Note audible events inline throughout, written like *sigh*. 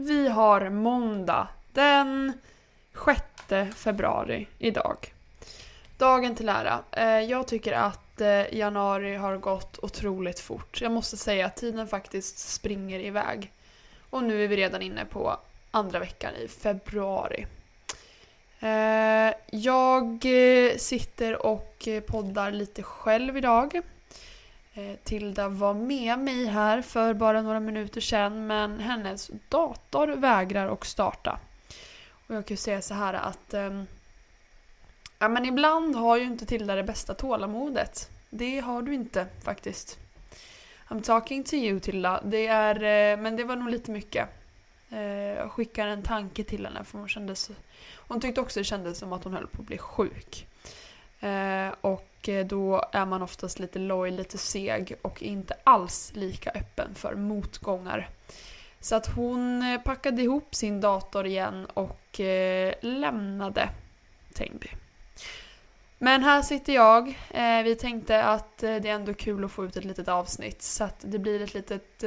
Vi har måndag den 6 februari idag. Dagen till ära. Eh, jag tycker att eh, januari har gått otroligt fort. Jag måste säga att tiden faktiskt springer iväg. Och nu är vi redan inne på andra veckan i februari. Eh, jag sitter och poddar lite själv idag. Eh, Tilda var med mig här för bara några minuter sedan men hennes dator vägrar att starta. Och jag kan ju säga så här att eh, ja, men ibland har ju inte Tilda det bästa tålamodet. Det har du inte faktiskt. I'm talking to you Tilda. Det är, eh, men det var nog lite mycket. Eh, jag skickar en tanke till henne för hon kändes... Hon tyckte också det kändes som att hon höll på att bli sjuk. Eh, och Eh, då är man oftast lite loj, lite seg och inte alls lika öppen för motgångar. Så att hon eh, packade ihop sin dator igen och eh, lämnade Tängby. Men här sitter jag. Vi tänkte att det är ändå kul att få ut ett litet avsnitt så att det blir ett litet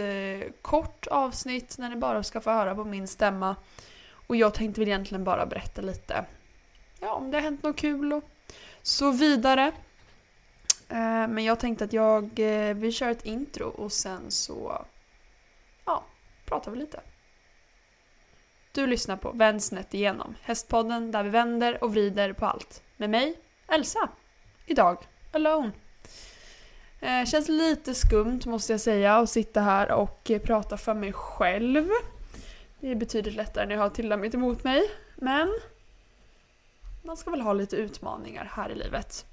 kort avsnitt när ni bara ska få höra på min stämma. Och jag tänkte väl egentligen bara berätta lite ja, om det har hänt något kul och så vidare. Eh, men jag tänkte att jag, eh, vi kör ett intro och sen så ja, pratar vi lite. Du lyssnar på Vänd snett igenom, Hästpodden där vi vänder och vrider på allt. Med mig, Elsa. Idag, alone. Eh, känns lite skumt måste jag säga att sitta här och eh, prata för mig själv. Det är betydligt lättare när jag har Tilda mitt emot mig. Men man ska väl ha lite utmaningar här i livet.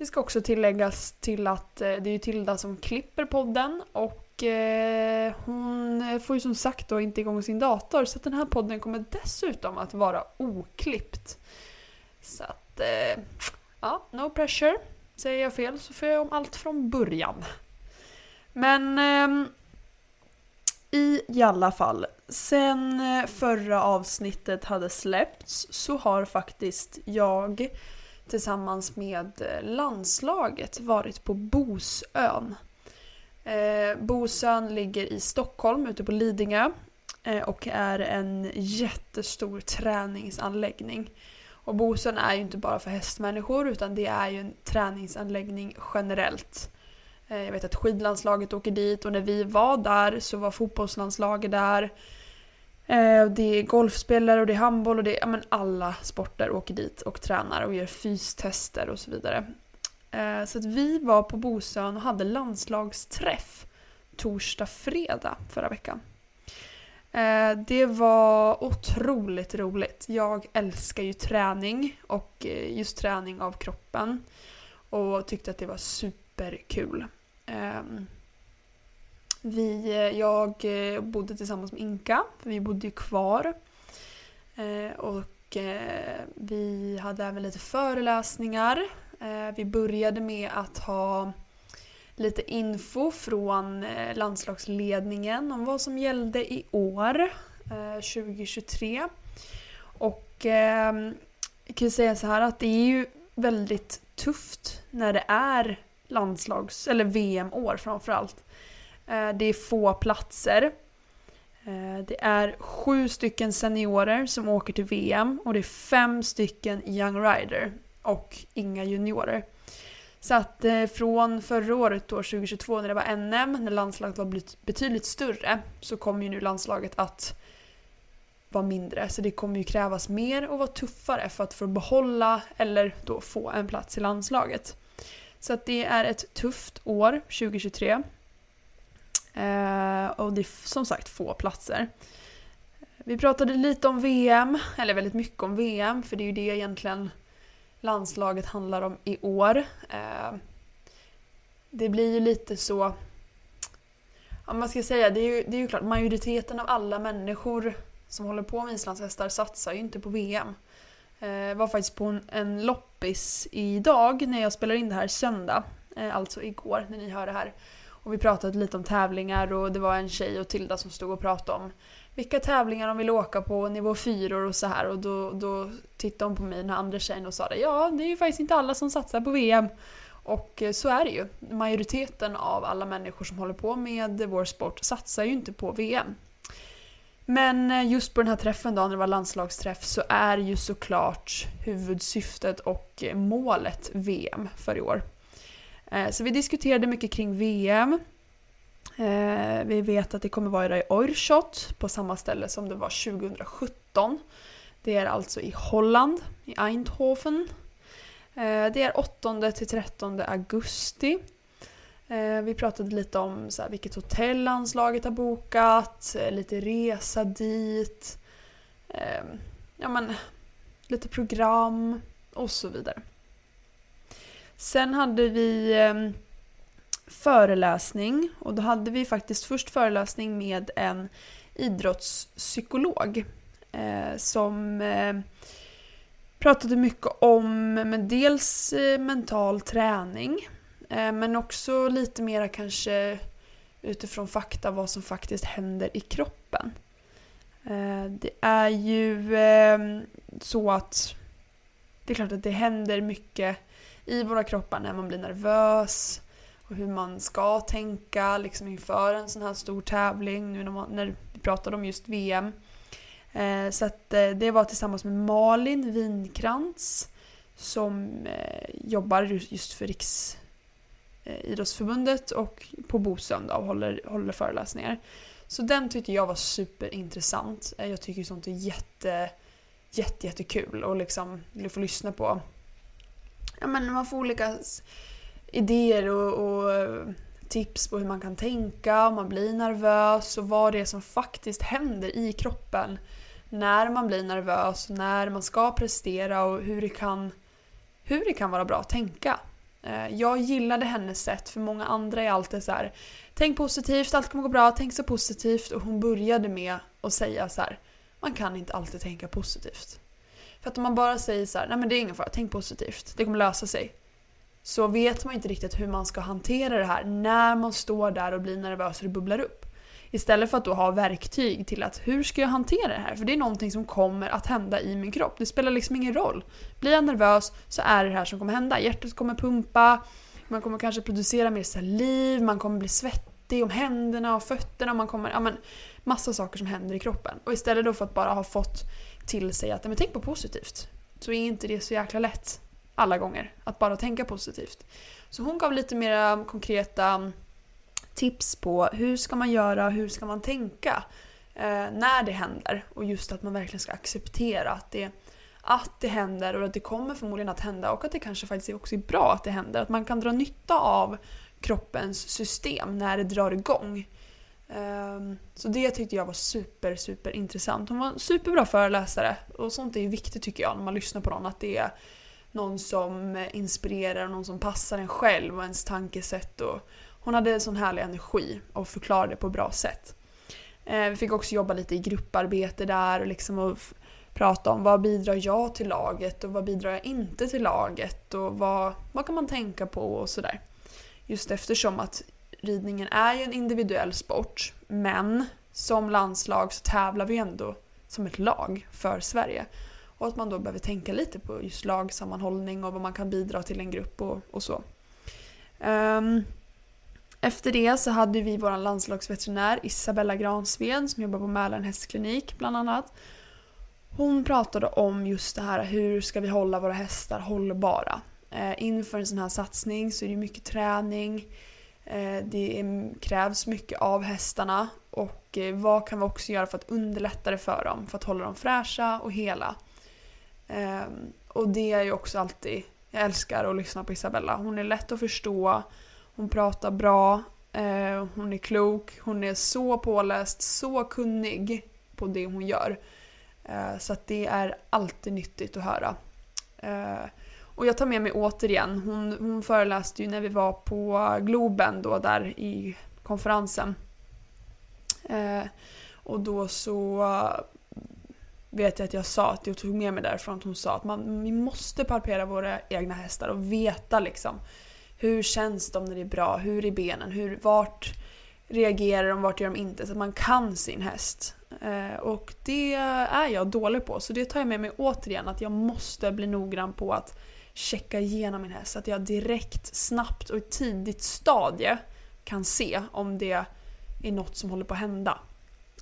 Det ska också tilläggas till att eh, det är Tilda som klipper podden och eh, hon får ju som sagt då inte igång sin dator så att den här podden kommer dessutom att vara oklippt. Så att eh, Ja, no pressure. Säger jag fel så får jag om allt från början. Men ehm, i alla fall, sen förra avsnittet hade släppts så har faktiskt jag tillsammans med eh, landslaget varit på Bosön. Eh, Bosön ligger i Stockholm ute på Lidingö eh, och är en jättestor träningsanläggning. Och Bosön är ju inte bara för hästmänniskor utan det är ju en träningsanläggning generellt. Eh, jag vet att skidlandslaget åker dit och när vi var där så var fotbollslandslaget där. Eh, det är golfspelare och det är handboll och det är ja, men alla sporter åker dit och tränar och gör fystester och så vidare. Eh, så att vi var på Bosön och hade landslagsträff torsdag, fredag förra veckan. Eh, det var otroligt roligt. Jag älskar ju träning och just träning av kroppen. Och tyckte att det var superkul. Ehm, vi, eh, jag eh, bodde tillsammans med Inka, för vi bodde ju kvar. Eh, och vi hade även lite föreläsningar. Vi började med att ha lite info från landslagsledningen om vad som gällde i år, 2023. Och ehm, jag kan säga så här att det är ju väldigt tufft när det är landslags eller VM-år framförallt. Eh, det är få platser. Eh, det är sju stycken seniorer som åker till VM och det är fem stycken young rider och inga juniorer. Så att eh, från förra året då, 2022 när det var NM, när landslaget var betydligt större, så kommer ju nu landslaget att vara mindre. Så det kommer ju krävas mer och vara tuffare för att få behålla eller då få en plats i landslaget. Så att det är ett tufft år, 2023. Eh, och det är som sagt få platser. Vi pratade lite om VM, eller väldigt mycket om VM, för det är ju det egentligen landslaget handlar om i år. Eh, det blir ju lite så... Ja, man ska säga, det är, ju, det är ju klart, majoriteten av alla människor som håller på med islandshästar satsar ju inte på VM. Jag eh, var faktiskt på en, en loppis idag när jag spelar in det här söndag. Eh, alltså igår när ni hör det här. Och vi pratade lite om tävlingar och det var en tjej och Tilda som stod och pratade om vilka tävlingar de vill åka på, nivå 4 och så här. Och då, då tittade hon på mig, den här andra tjejen, och sa det, ja det är ju faktiskt inte alla som satsar på VM. Och eh, så är det ju. Majoriteten av alla människor som håller på med vår sport satsar ju inte på VM. Men eh, just på den här träffen då, när det var landslagsträff, så är ju såklart huvudsyftet och eh, målet VM för i år. Eh, så vi diskuterade mycket kring VM. Eh, vi vet att det kommer vara i Oirshot på samma ställe som det var 2017. Det är alltså i Holland, i Eindhoven. Eh, det är 8 till 13 augusti. Vi pratade lite om så här, vilket hotell landslaget har bokat, lite resa dit, ja men lite program och så vidare. Sen hade vi ehm, föreläsning och då hade vi faktiskt först föreläsning med en idrottspsykolog eh, som eh, pratade mycket om men dels eh, mental träning Eh, men också lite mera kanske utifrån fakta vad som faktiskt händer i kroppen. Eh, det är ju ehm, så att det är klart att det händer mycket i våra kroppar när man blir nervös och hur man ska tänka liksom inför en sån här stor tävling nu när, man, när vi pratade om just VM. Eh, så att eh, det var tillsammans med Malin Winkrantz som eh, jobbar just för Riksidrottsförbundet Eh, och på Bosön då, och håller, håller föreläsningar. Så den tyckte jag var superintressant. Eh, jag tycker sånt är jätte, jätte, jättekul att liksom få lyssna på. Ja, men man får olika idéer och, och tips på hur man kan tänka, om man blir nervös och vad det är som faktiskt händer i kroppen när man blir nervös, när man ska prestera och hur det kan, hur det kan vara bra att tänka. Eh, jag gillade hennes sätt för många andra är alltid så här. Tänk positivt, allt kommer gå bra, tänk så positivt. Och hon började med att säga så här. Man kan inte alltid tänka positivt. För att om man bara säger så här, nej men det är ingen fara, tänk positivt, det kommer lösa sig. Så vet man inte riktigt hur man ska hantera det här när man står där och blir nervös och det bubblar upp. Istället för att då ha verktyg till att hur ska jag hantera det här? För det är någonting som kommer att hända i min kropp. Det spelar liksom ingen roll. Blir jag nervös så är det det här som kommer hända. Hjärtat kommer pumpa, man kommer kanske producera mer saliv, man kommer bli svettig om händerna och fötterna. Man kommer, ja men, massa saker som händer i kroppen. Och istället då för att bara ha fått till sig att men tänk på positivt. Så är inte det så jäkla lätt alla gånger att bara tänka positivt. Så hon gav lite mer konkreta mm, tips på hur ska man göra, hur ska man tänka eh, när det händer. Och just att man verkligen ska acceptera att det, att det händer och att det kommer förmodligen att hända och att det kanske faktiskt också är bra att det händer. Att man kan dra nytta av kroppens system när det drar igång. Um, så det tyckte jag var super, super intressant. Hon var en superbra föreläsare och sånt är ju viktigt tycker jag när man lyssnar på någon. Att det är någon som inspirerar, någon som passar en själv och ens tankesätt och, hon hade en sån härlig energi och förklarade på ett bra sätt. Ehm, vi fick också jobba lite i grupparbete där och liksom och prata om vad bidrar jag till laget och vad bidrar jag inte till laget och vad, vad kan man tänka på och sådär. Just eftersom att ridningen är ju en individuell sport men som landslag så tävlar vi ändå som ett lag för Sverige. Och att man då behöver tänka lite på just lagsammanhållning och vad man kan bidra till en grupp och, och så. Um, efter det så hade vi vår landslagsveterinär Isabella Gransved som jobbar på Mälaren hästklinik bland annat. Hon pratade om just det här hur ska vi hålla våra hästar hållbara. Eh, inför en sån här satsning så är det mycket träning. Eh, det krävs mycket av hästarna och eh, vad kan vi också göra för att underlätta det för dem? För att hålla dem fräscha och hela. Ehm, och det är ju också alltid, jag älskar att lyssna på Isabella. Hon är lätt att förstå hon pratar bra, eh, hon är klok, hon är så påläst, så kunnig på det hon gör. Så att det är alltid nyttigt att höra. Och jag tar med mig återigen, hon, hon föreläste ju när vi var på Globen då där i konferensen. Eh, och då så eh, vet jag att jag sa att jag tog med mig därifrån att hon sa att man, vi måste palpera våra egna hästar och veta liksom hur känns de när det är bra? Hur är benen? Hur, vart reagerar de? Vart gör de inte? Så att man kan sin häst. Eh, och det är jag dålig på. Så det tar jag med mig återigen. Att jag måste bli noggrann på att checka igenom min häst. Så att jag direkt, snabbt och i tidigt stadie kan se om det är något som håller på att hända.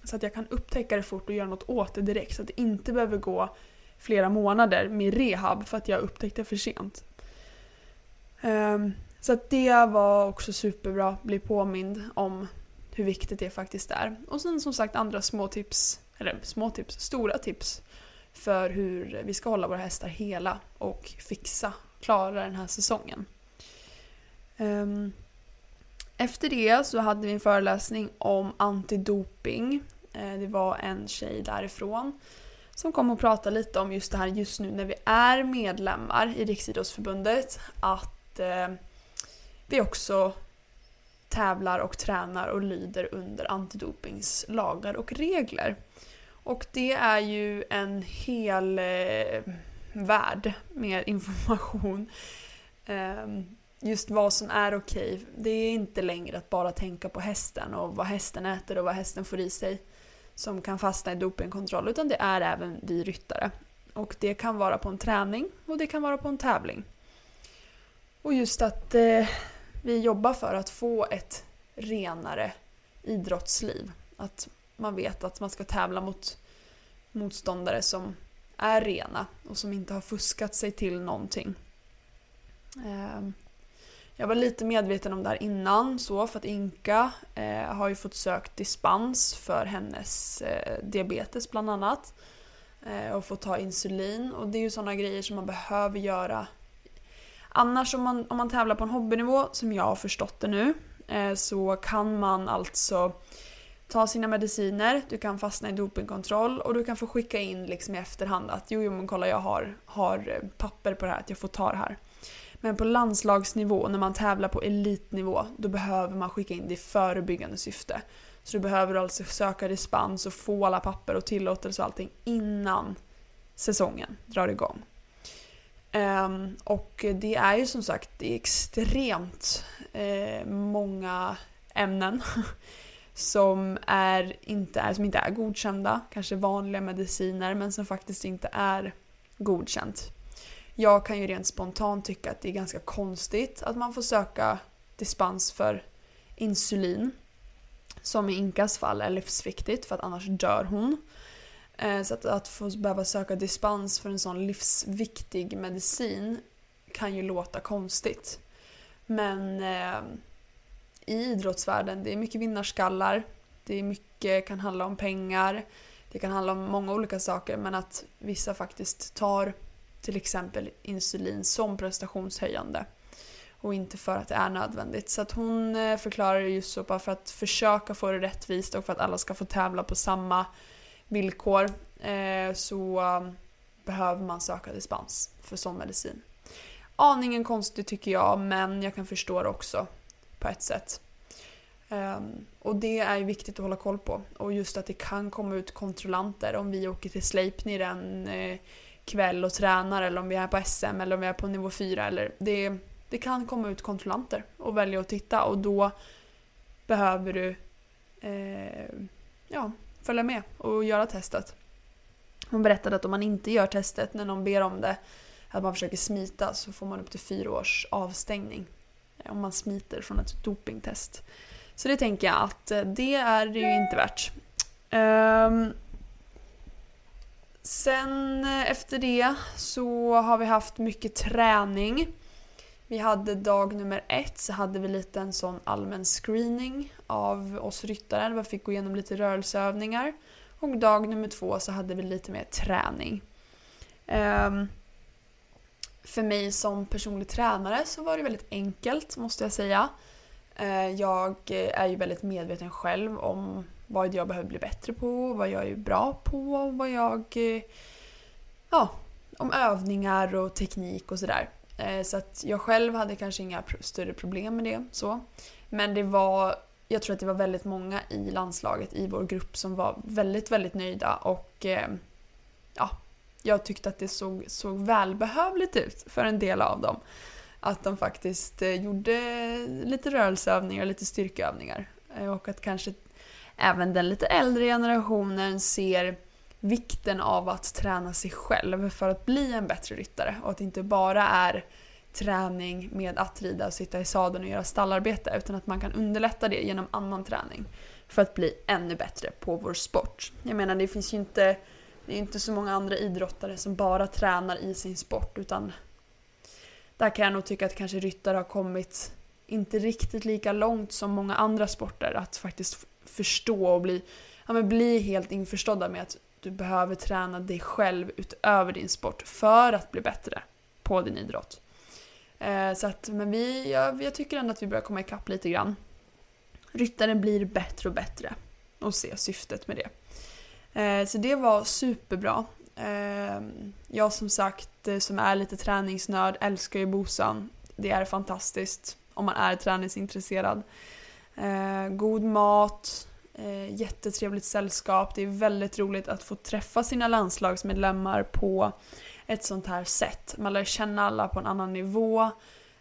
Så att jag kan upptäcka det fort och göra något åt det direkt. Så att det inte behöver gå flera månader med rehab för att jag upptäckte det för sent. Um, så att det var också superbra, bli påmind om hur viktigt det faktiskt är. Och sen som sagt andra små tips, eller små tips, stora tips för hur vi ska hålla våra hästar hela och fixa, klara den här säsongen. Ehm, efter det så hade vi en föreläsning om antidoping. Eh, det var en tjej därifrån som kom och pratade lite om just det här just nu när vi är medlemmar i Riksidrottsförbundet. Att eh, vi också tävlar och tränar och lyder under antidopingslagar och regler. Och det är ju en hel eh, värld med information. Eh, just vad som är okej. Det är inte längre att bara tänka på hästen och vad hästen äter och vad hästen får i sig som kan fastna i dopingkontroll utan det är även vi ryttare. Och det kan vara på en träning och det kan vara på en tävling. Och just att eh, vi jobbar för att få ett renare idrottsliv. Att man vet att man ska tävla mot motståndare som är rena och som inte har fuskat sig till någonting. Ehm, jag var lite medveten om det här innan så för att Inka eh, har ju fått sökt dispens för hennes eh, diabetes bland annat. Eh, och få ta insulin och det är ju sådana grejer som man behöver göra. Annars om man, om man tävlar på en hobbynivå, som jag har förstått det nu, så kan man alltså ta sina mediciner, du kan fastna i dopingkontroll och du kan få skicka in liksom i efterhand att jo, jo men kolla jag har, har eh, papper på det här, att jag får ta det här. Men på landslagsnivå, när man tävlar på elitnivå, då behöver man skicka in det i förebyggande syfte. Så du behöver alltså söka dispens och få alla papper och tillåtelse och allting innan säsongen drar igång. Um, och det är ju som sagt det är extremt eh, många ämnen *laughs* som, är, inte är, som inte är godkända. Kanske vanliga mediciner men som faktiskt inte är godkänt. Jag kan ju rent spontant tycka att det är ganska konstigt att man får söka dispens för insulin. Som i Inkas fall är livsviktigt för att annars dör hon. Eh, så att, att få behöva söka dispens för en sån livsviktig medicin kan ju låta konstigt. Men eh, i idrottsvärlden, det är mycket vinnarskallar. Det är mycket, kan handla om pengar. Det kan handla om många olika saker men att vissa faktiskt tar till exempel insulin som prestationshöjande och inte för att det är nödvändigt. Så att hon eh, förklarar det just så bara för att försöka få det rättvist och för att alla ska få tävla på samma villkor eh, så um, behöver man söka dispens för sån medicin. Aningen konstigt tycker jag men jag kan förstå det också på ett sätt. Um, och det är viktigt att hålla koll på. Och just att det kan komma ut kontrollanter om vi åker till Sleipnir en eh, kväll och tränar eller om vi är på SM eller om vi är på nivå 4. Eller det, det kan komma ut kontrollanter och välja att titta och då behöver du eh, ja, följa med och göra testet. Hon berättade att om man inte gör testet när någon ber om det, att man försöker smita, så får man upp till fyra års avstängning. Eh, om man smiter från ett dopingtest. Så det tänker jag att eh, det är det ju inte värt. Um, Sen eh, efter det så har vi haft mycket träning. Vi hade dag nummer ett så hade vi lite en sån allmän screening av oss ryttare. Vi fick gå igenom lite rörelseövningar. Och dag nummer två så hade vi lite mer träning. Um, för mig som personlig tränare så var det väldigt enkelt måste jag säga. Eh, jag eh, är ju väldigt medveten själv om vad jag behöver bli bättre på, vad jag är bra på, vad jag... Eh, ja, om övningar och teknik och sådär. Så att jag själv hade kanske inga större problem med det. så. Men det var, jag tror att det var väldigt många i landslaget, i vår grupp, som var väldigt, väldigt nöjda och ja, jag tyckte att det såg, såg välbehövligt ut för en del av dem. Att de faktiskt eh, gjorde lite rörelseövningar, lite styrkeövningar. Eh, och att kanske även den lite äldre generationen ser vikten av att träna sig själv för att bli en bättre ryttare och att det inte bara är träning med att rida och sitta i sadeln och göra stallarbete utan att man kan underlätta det genom annan träning. för att bli ännu bättre på vår sport. Jag menar det finns ju inte, det är inte så många andra idrottare som bara tränar i sin sport utan där kan jag nog tycka att kanske ryttare har kommit inte riktigt lika långt som många andra sporter att faktiskt förstå och bli, ja, men bli helt införstådda med att du behöver träna dig själv utöver din sport för att bli bättre på din idrott. Eh, så att, men vi, jag, jag tycker ändå att vi börjar komma ikapp lite grann. Ryttaren blir bättre och bättre och se syftet med det. Eh, så det var superbra. Eh, jag som sagt, eh, som är lite träningsnörd, älskar ju Bosan. Det är fantastiskt om man är träningsintresserad. Eh, god mat, eh, jättetrevligt sällskap. Det är väldigt roligt att få träffa sina landslagsmedlemmar på ett sånt här sätt. Man lär känna alla på en annan nivå.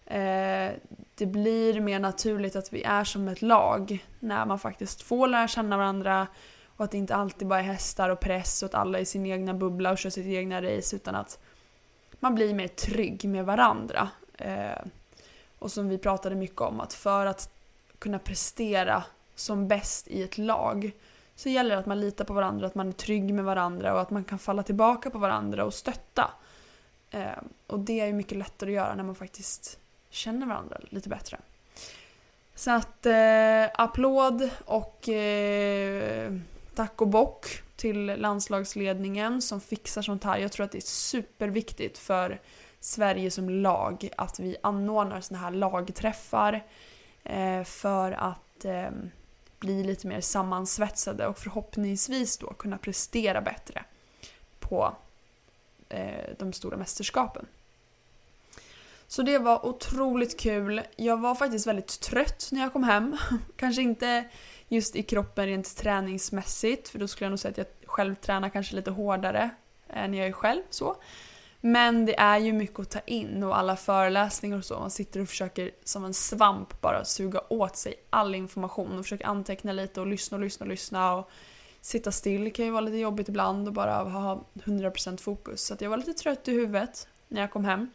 Eh, det blir mer naturligt att vi är som ett lag när man faktiskt får lära känna varandra och att det inte alltid bara är hästar och press och att alla är i sin egna bubbla och kör sitt egna race utan att man blir mer trygg med varandra. Eh, och som vi pratade mycket om att för att kunna prestera som bäst i ett lag så gäller det att man litar på varandra, att man är trygg med varandra och att man kan falla tillbaka på varandra och stötta. Eh, och det är ju mycket lättare att göra när man faktiskt känner varandra lite bättre. Så att eh, applåd och eh, tack och bock till landslagsledningen som fixar sånt här. Jag tror att det är superviktigt för Sverige som lag att vi anordnar såna här lagträffar eh, för att eh, bli lite mer sammansvetsade och förhoppningsvis då kunna prestera bättre på eh, de stora mästerskapen. Så det var otroligt kul. Jag var faktiskt väldigt trött när jag kom hem. *laughs* Kanske inte just i kroppen rent träningsmässigt för då skulle jag nog säga att jag själv tränar kanske lite hårdare än jag är själv. så. Men det är ju mycket att ta in och alla föreläsningar och så. Man sitter och försöker som en svamp bara suga åt sig all information och försöker anteckna lite och lyssna och lyssna och lyssna. Och sitta still kan ju vara lite jobbigt ibland och bara ha 100% fokus. Så jag var lite trött i huvudet när jag kom hem.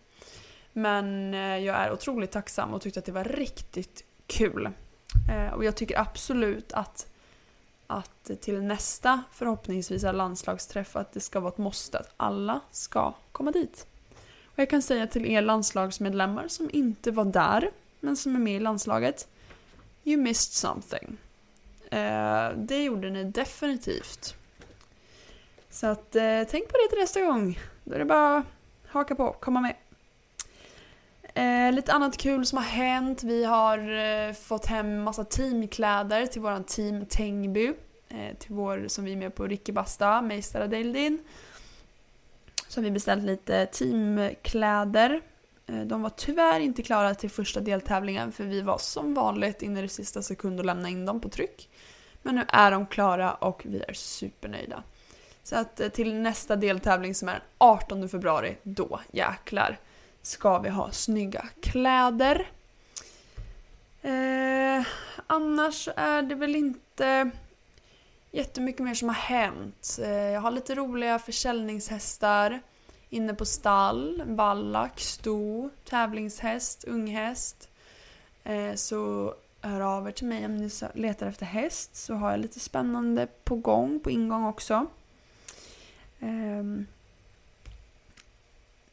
Men eh, jag är otroligt tacksam och tyckte att det var riktigt kul. Eh, och jag tycker absolut att att till nästa förhoppningsvis landslagsträff att det ska vara ett måste att alla ska komma dit. Och jag kan säga till er landslagsmedlemmar som inte var där men som är med i landslaget You missed something. Eh, det gjorde ni definitivt. Så att eh, tänk på det till nästa gång. Då är det bara att haka på, komma med. Eh, lite annat kul som har hänt. Vi har eh, fått hem massa teamkläder till våran team Tengby. Eh, till vår, som vi är med på Ricky Basta, Meistara Deildin. Så har vi beställt lite teamkläder. Eh, de var tyvärr inte klara till första deltävlingen för vi var som vanligt inne i sista sekund och lämnade in dem på tryck. Men nu är de klara och vi är supernöjda. Så att eh, till nästa deltävling som är den 18 februari, då jäklar ska vi ha snygga kläder. Eh, annars är det väl inte jättemycket mer som har hänt. Eh, jag har lite roliga försäljningshästar inne på stall. Vallack, sto, tävlingshäst, unghäst. Eh, så hör av er till mig om ni letar efter häst så har jag lite spännande på gång, på ingång också. Ehm,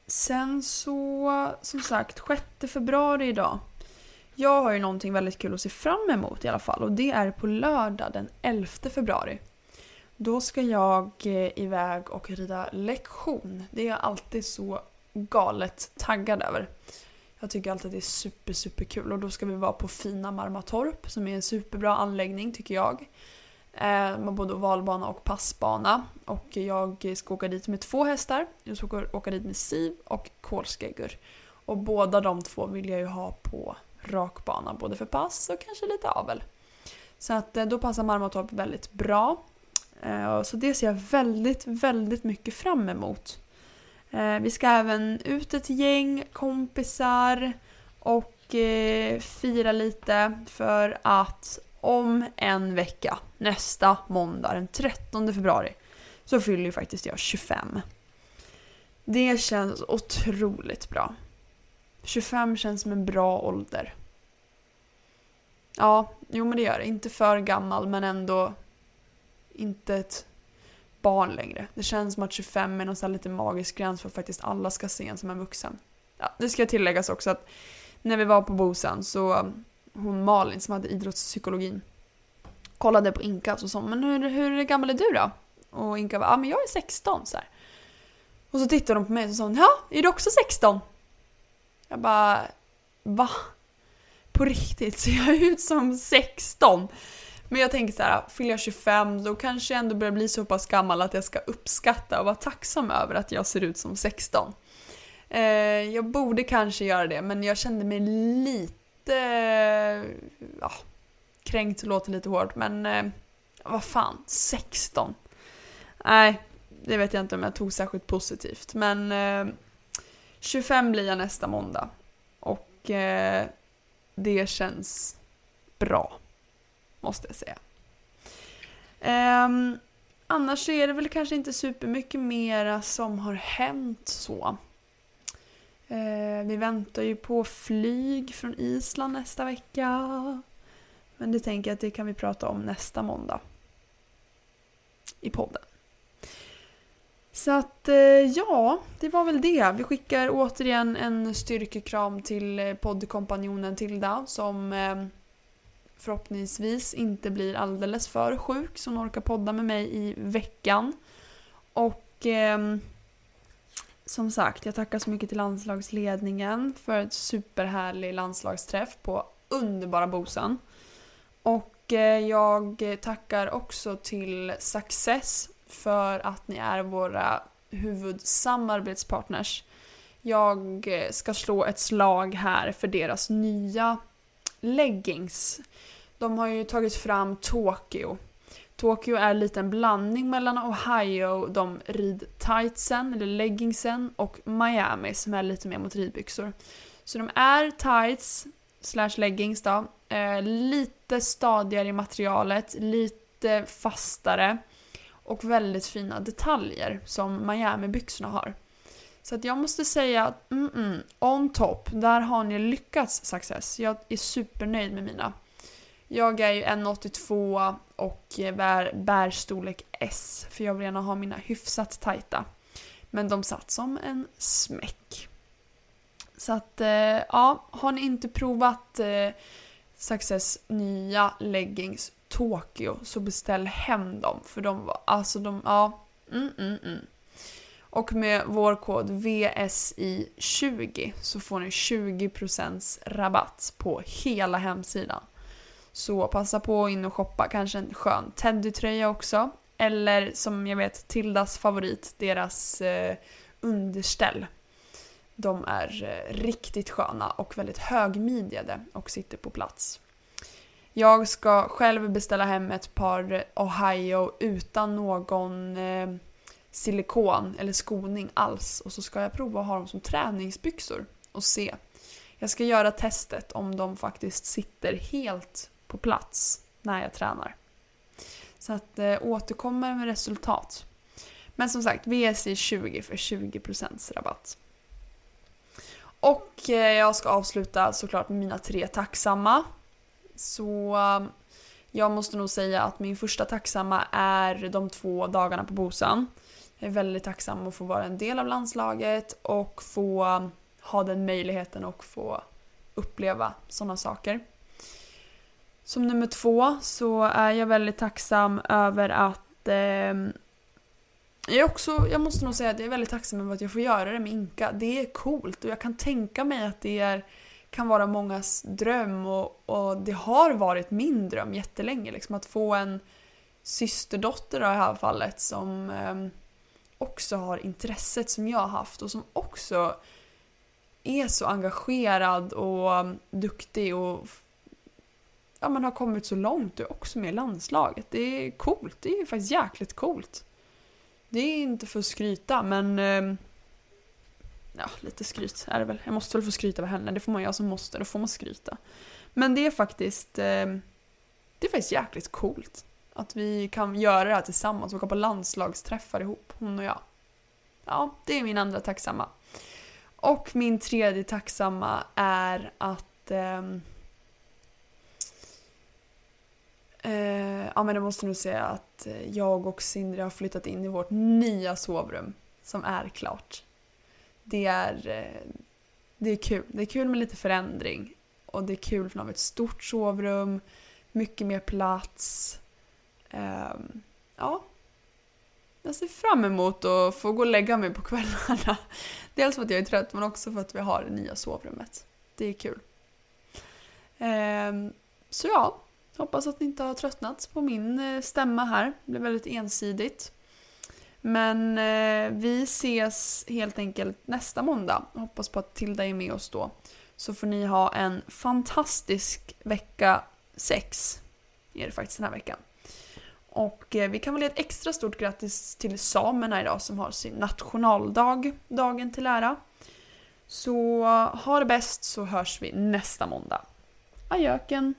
Sen så, som sagt, 6 februari idag. Jag har ju någonting väldigt kul att se fram emot i alla fall och det är på lördag den 11 februari. Då ska jag eh, iväg och rida lektion. Det är jag alltid så galet taggad över. Jag tycker alltid att det är super, super kul och då ska vi vara på fina Marmatorp som är en superbra anläggning tycker jag. Eh, Man både ovalbana och passbana. Och jag ska åka dit med två hästar. Jag ska åka dit med Siv och Kolskäggur. Och båda de två vill jag ju ha på rakbana, både för pass och kanske lite avel. Så att eh, då passar Marmatorp väldigt bra. Eh, så det ser jag väldigt, väldigt mycket fram emot. Vi ska även ut ett gäng kompisar och fira lite för att om en vecka, nästa måndag den 13 februari, så fyller ju faktiskt jag 25. Det känns otroligt bra. 25 känns som en bra ålder. Ja, jo men det gör det. Inte för gammal men ändå inte ett barn längre. Det känns som att 25 är någon lite magisk gräns för att faktiskt alla ska se en som en vuxen. Ja, det ska tilläggas också att när vi var på Bosan så um, hon Malin som hade idrottspsykologin kollade på Inka och sa men hur, hur gammal är du då? Och Inka var ja men jag är 16 så här. Och så tittade hon på mig och sa ja, är du också 16? Jag bara va? På riktigt, ser jag ut som 16? Men jag tänker så här, fyller jag 25 då kanske jag ändå börjar bli så pass gammal att jag ska uppskatta och vara tacksam över att jag ser ut som 16. Eh, jag borde kanske göra det men jag kände mig lite... Ja, kränkt låter lite hårt men eh, vad fan, 16? Nej, det vet jag inte om jag tog särskilt positivt men eh, 25 blir jag nästa måndag och eh, det känns bra måste jag säga. Um, annars så är det väl kanske inte supermycket mera som har hänt så. Uh, vi väntar ju på flyg från Island nästa vecka. Men det tänker jag att det kan vi prata om nästa måndag. I podden. Så att eh, ja, det var väl det. Vi skickar återigen en styrkekram till eh, poddkompanjonen Tilda som eh, förhoppningsvis inte blir alldeles för sjuk så hon orkar podda med mig i veckan. Och eh, som sagt, jag tackar så mycket till landslagsledningen för ett superhärlig landslagsträff på underbara Bosan. Och eh, jag tackar också till Success för att ni är våra huvudsamarbetspartners. Jag eh, ska slå ett slag här för deras nya leggings. De har ju tagit fram Tokyo. Tokyo är lite en blandning mellan Ohio, de ridtightsen, eller leggingsen, och Miami som är lite mer mot ridbyxor. Så de är tights slash leggings då. Eh, lite stadigare i materialet, lite fastare och väldigt fina detaljer som Miami-byxorna har. Så att jag måste säga att mm, mm, on top, där har ni lyckats success. Jag är supernöjd med mina. Jag är ju 1,82 och bär, bär storlek S för jag vill gärna ha mina hyfsat tajta. Men de satt som en smäck. Så att, eh, ja, har ni inte provat eh, Success nya leggings Tokyo så beställ hem dem för de var, alltså de, ja, mm, mm, mm. Och med vår kod VSI20 så får ni 20% rabatt på hela hemsidan. Så passa på in och shoppa, kanske en skön teddytröja också. Eller som jag vet, Tildas favorit, deras eh, underställ. De är eh, riktigt sköna och väldigt högmidjade och sitter på plats. Jag ska själv beställa hem ett par Ohio utan någon eh, silikon eller skoning alls och så ska jag prova att ha dem som träningsbyxor och se. Jag ska göra testet om de faktiskt sitter helt på plats när jag tränar. Så att eh, återkommer med resultat. Men som sagt, VSI 20 för 20% rabatt. Och eh, jag ska avsluta såklart med mina tre tacksamma. Så um, jag måste nog säga att min första tacksamma är de två dagarna på Bosan. Jag är väldigt tacksam att få vara en del av landslaget och få um, ha den möjligheten och få uppleva sådana saker. Som nummer två så är jag väldigt tacksam över att eh, jag, också, jag måste nog säga att jag är väldigt tacksam över att jag får göra det med Inka. Det är coolt och jag kan tänka mig att det är, kan vara mångas dröm och, och det har varit min dröm jättelänge. Liksom, att få en systerdotter i det här fallet som eh, också har intresset som jag har haft och som också är så engagerad och ehm, duktig och ja, man har kommit så långt och är också med i landslaget. Det är coolt. Det är faktiskt jäkligt coolt. Det är inte för att skryta men ehm, ja, lite skryt är det väl. Jag måste väl få skryta över henne. Det får man göra som måste. Då får man skryta. Men det är faktiskt ehm, det är faktiskt jäkligt coolt. Att vi kan göra det här tillsammans, åka på landslagsträffar ihop, hon och jag. Ja, det är min andra tacksamma. Och min tredje tacksamma är att eh, Eh, ja men jag måste nog säga att eh, jag och Sindre har flyttat in i vårt nya sovrum som är klart. Det är, eh, det är kul. Det är kul med lite förändring. Och det är kul för att ha ett stort sovrum, mycket mer plats. Eh, ja. Jag ser fram emot att få gå och lägga mig på kvällarna. *laughs* Dels för att jag är trött men också för att vi har det nya sovrummet. Det är kul. Eh, så ja, hoppas att ni inte har tröttnat på min eh, stämma här. Det blev väldigt ensidigt. Men eh, vi ses helt enkelt nästa måndag. Hoppas på att Tilda är med oss då. Så får ni ha en fantastisk vecka 6. Är det faktiskt den här veckan. Och eh, vi kan väl ge ett extra stort grattis till samerna idag som har sin nationaldag, dagen till ära. Så ha det bäst så hörs vi nästa måndag. Ajöken!